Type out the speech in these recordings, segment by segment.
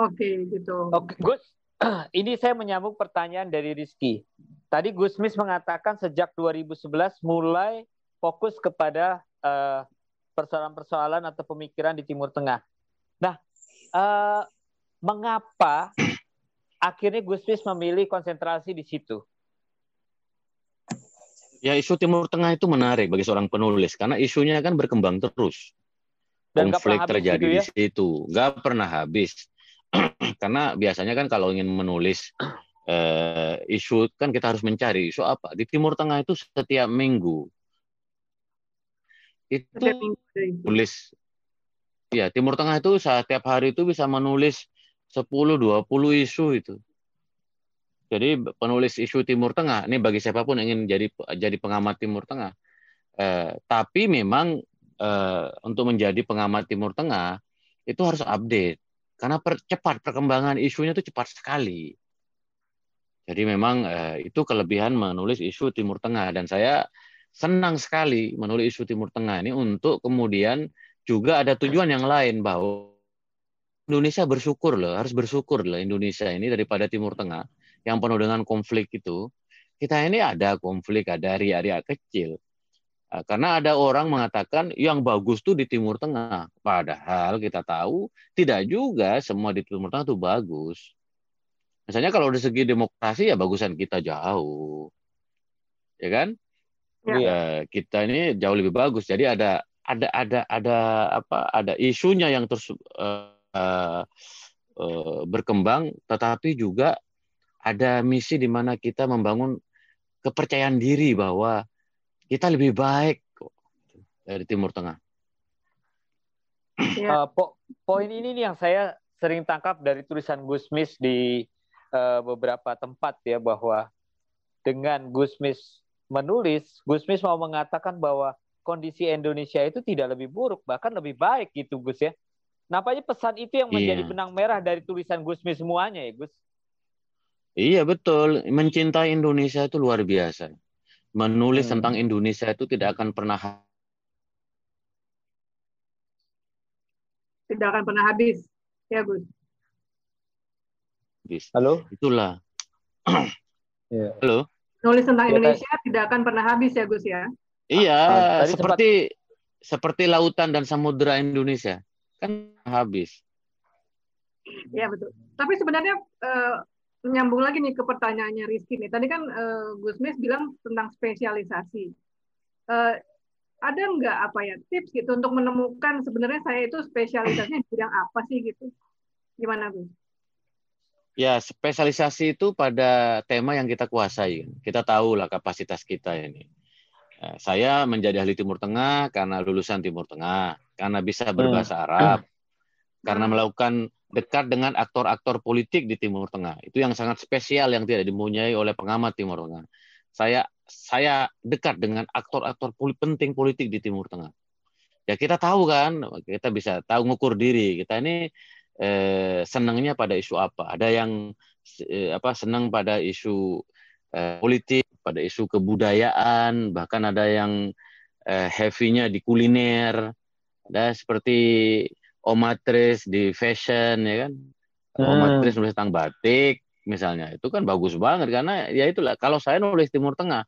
Oke, gitu. Oke, Gus. Ini saya menyambung pertanyaan dari Rizky. Tadi Gusmis mengatakan sejak 2011 mulai fokus kepada uh, persoalan-persoalan atau pemikiran di Timur Tengah. Nah, uh, mengapa akhirnya Gusmis memilih konsentrasi di situ? Ya isu Timur Tengah itu menarik bagi seorang penulis karena isunya kan berkembang terus. Dan Konflik terjadi gitu ya? di situ, nggak pernah habis. karena biasanya kan kalau ingin menulis uh, isu kan kita harus mencari isu apa di Timur Tengah itu setiap minggu itu tulis ya Timur Tengah itu setiap hari itu bisa menulis 10 20 isu itu. Jadi penulis isu Timur Tengah ini bagi siapa pun yang ingin jadi jadi pengamat Timur Tengah. Eh, tapi memang eh, untuk menjadi pengamat Timur Tengah itu harus update karena per, cepat perkembangan isunya itu cepat sekali. Jadi memang eh, itu kelebihan menulis isu Timur Tengah dan saya senang sekali menulis isu Timur Tengah ini untuk kemudian juga ada tujuan yang lain bahwa Indonesia bersyukur loh, harus bersyukur loh Indonesia ini daripada Timur Tengah yang penuh dengan konflik itu. Kita ini ada konflik, ada ria-ria kecil. Eh, karena ada orang mengatakan yang bagus tuh di Timur Tengah. Padahal kita tahu tidak juga semua di Timur Tengah itu bagus. Misalnya kalau dari segi demokrasi ya bagusan kita jauh. Ya kan? Ya. ya kita ini jauh lebih bagus. Jadi ada ada ada ada apa? Ada isunya yang terus uh, uh, uh, berkembang tetapi juga ada misi di mana kita membangun kepercayaan diri bahwa kita lebih baik dari Timur Tengah. Ya. Uh, po poin ini nih yang saya sering tangkap dari tulisan Gusmis di uh, beberapa tempat ya bahwa dengan Gusmis menulis, Gusmis mau mengatakan bahwa kondisi Indonesia itu tidak lebih buruk, bahkan lebih baik gitu Gus ya. Nampaknya pesan itu yang menjadi iya. benang merah dari tulisan Gusmis semuanya ya Gus. Iya betul, mencintai Indonesia itu luar biasa. Menulis hmm. tentang Indonesia itu tidak akan pernah tidak akan pernah habis, ya Gus habis. Halo? Itulah. ya. Halo? Nulis tentang ya, Indonesia kan? tidak akan pernah habis ya Gus ya? Iya, ah, seperti sempat... seperti lautan dan samudera Indonesia kan habis. Iya betul. Tapi sebenarnya uh, menyambung lagi nih ke pertanyaannya Rizky nih. Tadi kan uh, Gus Mes bilang tentang spesialisasi. Uh, ada nggak apa ya tips gitu untuk menemukan sebenarnya saya itu spesialisasinya di bidang apa sih gitu? Gimana Gus? Ya, spesialisasi itu pada tema yang kita kuasai. Kita tahu lah kapasitas kita ini. Ya, saya menjadi ahli Timur Tengah karena lulusan Timur Tengah, karena bisa hmm. berbahasa Arab, karena melakukan dekat dengan aktor-aktor politik di Timur Tengah. Itu yang sangat spesial yang tidak dimunyai oleh pengamat Timur Tengah. Saya saya dekat dengan aktor-aktor penting politik di Timur Tengah. Ya kita tahu kan, kita bisa tahu ngukur diri. Kita ini eh, senangnya pada isu apa. Ada yang eh, apa senang pada isu eh, politik, pada isu kebudayaan, bahkan ada yang eh, heavy-nya di kuliner. Ada seperti Omatris di fashion ya kan. Hmm. Omatris nulis tentang batik misalnya. Itu kan bagus banget karena ya itulah kalau saya nulis Timur Tengah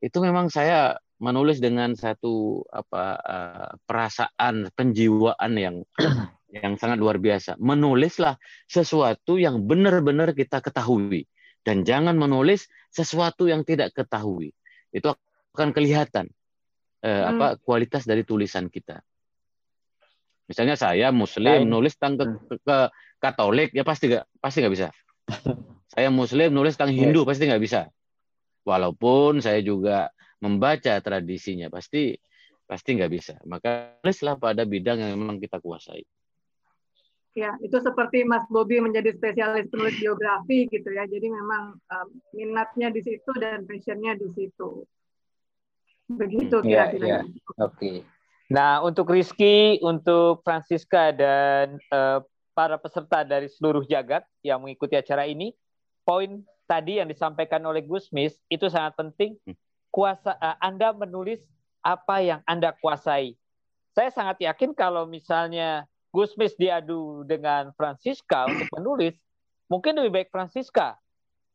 itu memang saya menulis dengan satu apa uh, perasaan penjiwaan yang yang sangat luar biasa. Menulislah sesuatu yang benar-benar kita ketahui dan jangan menulis sesuatu yang tidak ketahui. Itu akan kelihatan eh, hmm. apa kualitas dari tulisan kita. Misalnya saya Muslim menulis tentang ke, ke, ke Katolik ya pasti nggak pasti nggak bisa. saya Muslim nulis tentang Hindu pasti nggak bisa. Walaupun saya juga membaca tradisinya pasti pasti nggak bisa. Maka tulislah pada bidang yang memang kita kuasai. Ya, itu seperti Mas Bobi menjadi spesialis penulis biografi gitu ya. Jadi memang um, minatnya di situ dan passionnya di situ. Begitu iya, kira-kira. Ya, ya. Oke. Okay. Nah, untuk Rizky, untuk Francisca dan uh, para peserta dari seluruh jagat yang mengikuti acara ini, poin tadi yang disampaikan oleh Gusmis itu sangat penting. Hmm. Kuasa uh, Anda menulis apa yang Anda kuasai. Saya sangat yakin kalau misalnya Gusmis diadu dengan Francisca untuk menulis, mungkin lebih baik Francisca.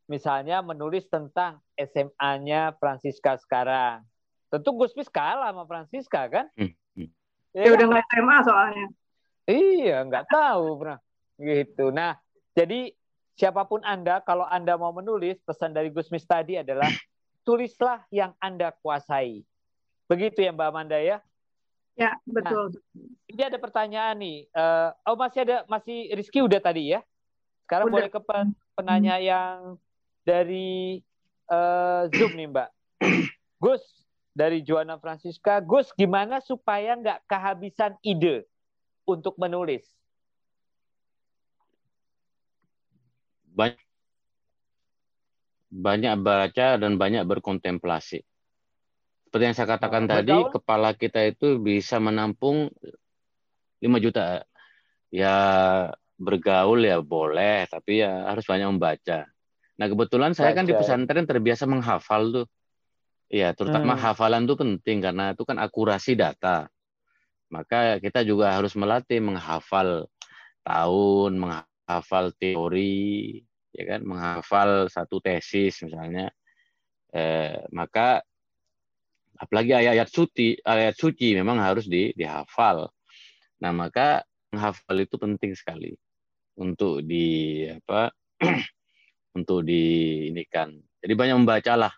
Misalnya menulis tentang SMA-nya Francisca sekarang. Tentu Gusmis kalah sama Francisca kan? Hmm. Ya, ya udah nggak SMA soalnya. Iya, nggak tahu pernah. Gitu. Nah, jadi siapa pun Anda, kalau Anda mau menulis, pesan dari Gusmis tadi adalah tulislah yang Anda kuasai. Begitu ya Mbak Amanda ya? Ya, betul. Nah, ini ada pertanyaan nih. Uh, oh masih ada masih Rizky udah tadi ya. Sekarang udah. boleh ke penanya hmm. yang dari uh, Zoom nih Mbak. Gus dari Joanna Francisca. Gus, gimana supaya nggak kehabisan ide untuk menulis? Banyak, banyak baca dan banyak berkontemplasi seperti yang saya katakan oh, tadi, kepala kita itu bisa menampung 5 juta. Ya bergaul ya boleh, tapi ya harus banyak membaca. Nah kebetulan saya Baca. kan di pesantren terbiasa menghafal tuh. Ya, terutama hmm. hafalan itu penting karena itu kan akurasi data. Maka kita juga harus melatih menghafal tahun, menghafal teori, ya kan, menghafal satu tesis misalnya. Eh, maka apalagi ayat-ayat suci ayat suci memang harus di, dihafal nah maka menghafal itu penting sekali untuk di apa untuk di ini kan jadi banyak membacalah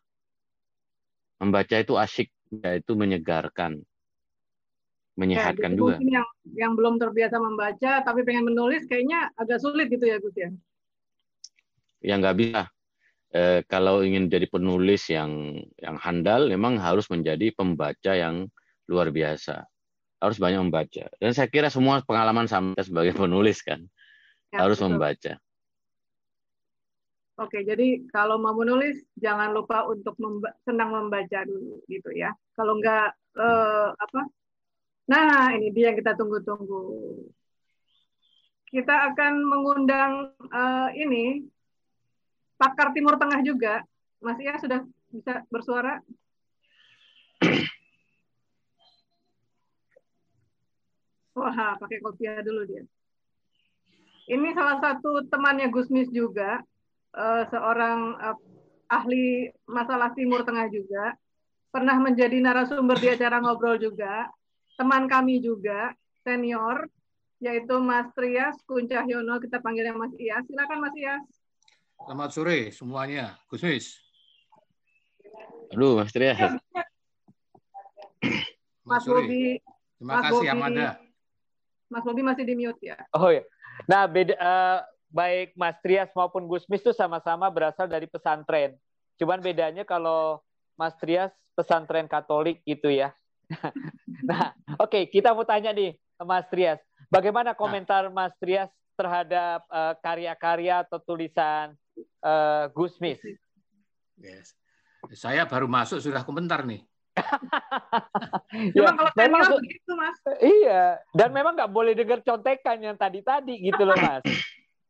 membaca itu asyik itu menyegarkan menyehatkan ya, juga yang yang belum terbiasa membaca tapi pengen menulis kayaknya agak sulit gitu ya Gus ya ya nggak bisa eh, kalau ingin jadi penulis yang yang handal, memang harus menjadi pembaca yang luar biasa. Harus banyak membaca. Dan saya kira semua pengalaman sama sebagai penulis kan, ya, harus betul. membaca. Oke, jadi kalau mau menulis jangan lupa untuk memba senang membaca dulu gitu ya. Kalau enggak eh, apa? Nah, ini dia yang kita tunggu-tunggu. Kita akan mengundang eh, ini pakar Timur Tengah juga. Mas Ia sudah bisa bersuara? Wah, pakai kopiah dulu dia. Ini salah satu temannya Gusmis juga, uh, seorang uh, ahli masalah Timur Tengah juga, pernah menjadi narasumber di acara ngobrol juga, teman kami juga, senior, yaitu Mas Trias Kuncahyono, kita panggilnya Mas Ias. Silakan Mas Ias. Selamat sore semuanya. Gusmis. Aduh, Mas Trias. Mas Bobi. Terima Mas kasih Bobby. Amanda. Mas Bobi masih di mute ya. Oh ya. Nah, beda uh, baik Mas Trias maupun Gusmis itu sama-sama berasal dari pesantren. Cuman bedanya kalau Mas Trias pesantren Katolik gitu ya. nah, oke, okay, kita mau tanya nih Mas Trias. Bagaimana nah. komentar nah. Mas Trias terhadap uh, karya-karya atau tulisan uh, Gusmis. Yes. Saya baru masuk sudah komentar nih. ya, kalau memang begitu mas. Iya, dan memang nggak boleh dengar contekan yang tadi-tadi gitu loh mas.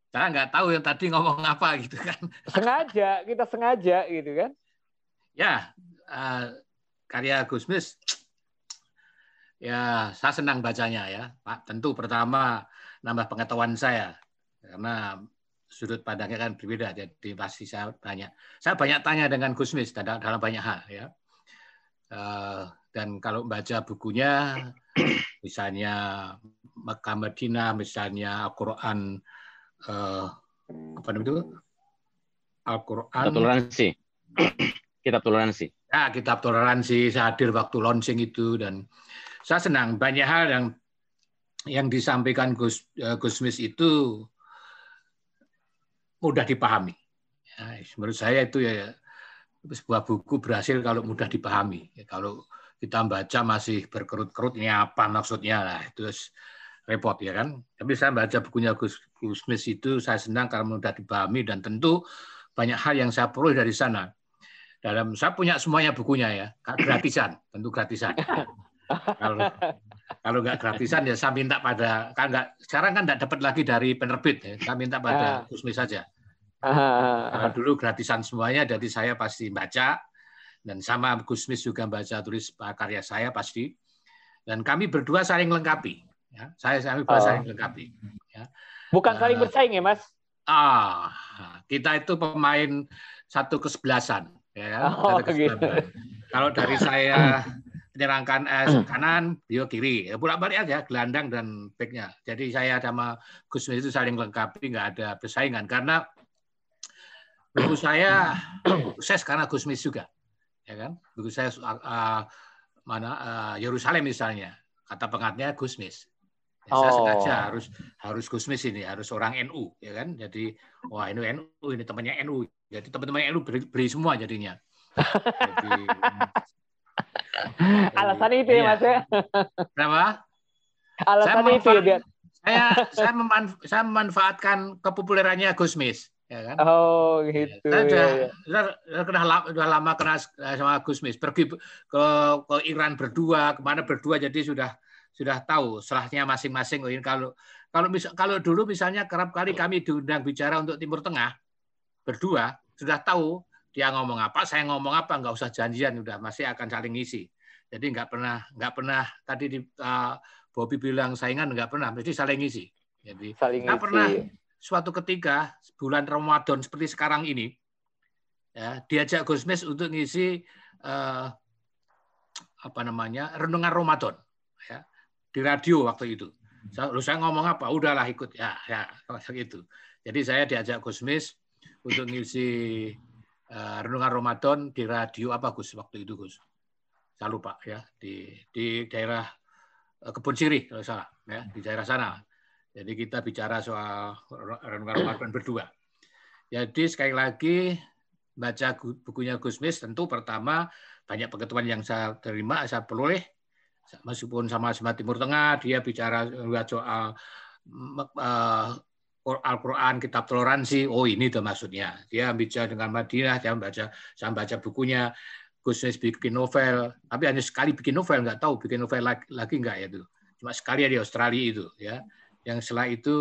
Saya nggak tahu yang tadi ngomong apa gitu kan. Sengaja, kita sengaja gitu kan. Ya, uh, karya Gusmis, ya saya senang bacanya ya. Pak, tentu pertama nambah pengetahuan saya karena sudut pandangnya kan berbeda jadi pasti saya banyak saya banyak tanya dengan Gusmis dalam, banyak hal ya uh, dan kalau baca bukunya misalnya Mekah Madinah misalnya Al-Quran uh, apa namanya itu? Al-Quran. Toleransi. Kitab toleransi. Ya kitab toleransi saya hadir waktu launching itu dan saya senang. Banyak hal yang yang disampaikan Gus uh, Gusmis itu mudah dipahami. Ya, menurut saya itu ya sebuah buku berhasil kalau mudah dipahami. Ya, kalau kita baca masih berkerut-kerut ini apa maksudnya? Lah itu repot ya kan. Tapi saya baca bukunya Gus, Gus Smith itu saya senang karena mudah dipahami dan tentu banyak hal yang saya peroleh dari sana. Dalam saya punya semuanya bukunya ya, gratisan, tentu gratisan. kalau kalau nggak gratisan ya saya minta pada kan nggak sekarang kan nggak dapat lagi dari penerbit ya. Saya minta pada Gusmi saja. Karena dulu gratisan semuanya jadi saya pasti baca dan sama Gusmis juga baca tulis karya saya pasti dan kami berdua saling lengkapi Ya, saya saya oh. saling melengkapi. Ya. Bukan uh, saling bersaing ya, Mas? Ah, kita itu pemain satu kesebelasan, ya? Oh, gitu. Kalau dari saya menyerangkan eh, kanan, dia kiri. Ya, bolak balik aja, gelandang dan backnya. Jadi saya sama Gus itu saling melengkapi, nggak ada persaingan. Karena buku saya sukses karena Gusmis juga, ya kan? Buku saya uh, mana uh, Yerusalem misalnya, kata pengatnya Gusmis. Ya, oh. Saya sengaja harus harus Gusmis ini harus orang NU ya kan. Jadi wah ini NU ini temannya NU. Jadi teman-teman NU beri, beri semua jadinya. Jadi, Alasan itu ya, iya. Mas ya. Kenapa? Alasan saya itu ya. Saya saya, memanf saya memanfaatkan kepopulerannya Gusmis ya kan? Oh gitu. Saya sudah, ya, ya. sudah, sudah, lama, sudah lama kenal sama Gusmis. Pergi ke ke Iran berdua, ke mana berdua, jadi sudah sudah tahu salahnya masing-masing. Kalau kalau misal, kalau dulu misalnya kerap kali kami diundang bicara untuk Timur Tengah berdua sudah tahu dia ngomong apa, saya ngomong apa, nggak usah janjian, udah masih akan saling ngisi. Jadi nggak pernah nggak pernah tadi di uh, Bobby bilang saingan nggak pernah, mesti saling ngisi. Jadi nggak pernah suatu ketika bulan Ramadan seperti sekarang ini ya diajak Gusmis untuk ngisi uh, apa namanya renungan Ramadan ya di radio waktu itu. Lalu saya ngomong apa? Udahlah ikut ya, ya gitu. Jadi saya diajak Gusmis untuk ngisi uh, renungan Ramadan di radio apa Gus waktu itu Gus? Saya lupa ya di di daerah uh, Kebun Sirih kalau salah ya di daerah sana. Jadi kita bicara soal renungan Ramadan berdua. Jadi sekali lagi baca bukunya Gusmis tentu pertama banyak pengetahuan yang saya terima, saya peroleh meskipun sama-sama Timur Tengah, dia bicara soal uh, Al-Quran, kitab toleransi, oh ini tuh maksudnya. Dia bicara dengan Madinah, dia membaca, saya baca bukunya, Gusnes bikin novel, tapi hanya sekali bikin novel, nggak tahu bikin novel lagi, lagi nggak ya itu. Cuma sekali di Australia itu, ya. Yang setelah itu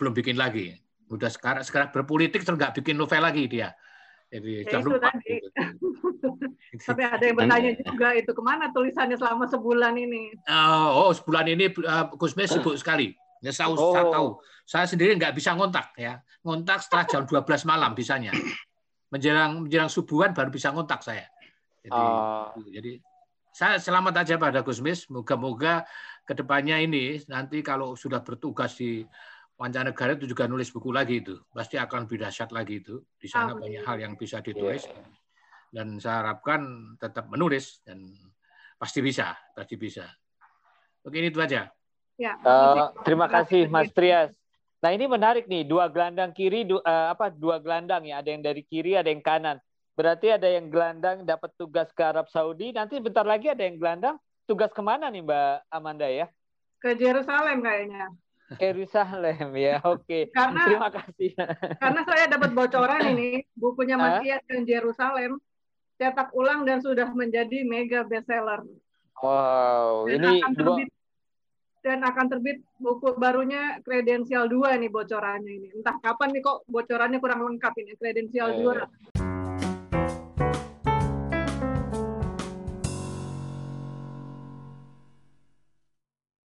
belum bikin lagi. Udah sekarang sekarang berpolitik terus nggak bikin novel lagi dia. Jadi ya, lupa. Gitu. Tapi ada yang bertanya juga itu ke mana tulisannya selama sebulan ini? Oh, oh sebulan ini uh, Gusmes sibuk sekali. Ya, saya, oh. saya tahu. Saya sendiri nggak bisa ngontak ya. Ngontak setelah jam 12 malam bisanya. Menjelang menjelang subuhan baru bisa ngontak saya. Jadi, oh. jadi saya selamat aja pada Gusmis. Moga-moga ke depannya ini nanti kalau sudah bertugas di mancanegara itu juga nulis buku lagi itu. Pasti akan lebih dahsyat lagi itu. Di sana oh. banyak hal yang bisa ditulis. Yeah dan saya harapkan tetap menulis dan pasti bisa, pasti bisa. Oke, ini itu aja. Ya. Uh, terima kasih Mas Trias. Nah ini menarik nih dua gelandang kiri, dua, uh, eh, apa dua gelandang ya, ada yang dari kiri, ada yang kanan. Berarti ada yang gelandang dapat tugas ke Arab Saudi. Nanti bentar lagi ada yang gelandang tugas ke mana nih Mbak Amanda ya? Ke Jerusalem kayaknya. Jerusalem ya, oke. Okay. Karena terima kasih. Karena saya dapat bocoran ini bukunya Matias ke Jerusalem cetak ulang dan sudah menjadi mega bestseller. Wow, dan ini akan terbit, dan akan terbit buku barunya kredensial 2 nih bocorannya ini. Entah kapan nih kok bocorannya kurang lengkap ini kredensial eh.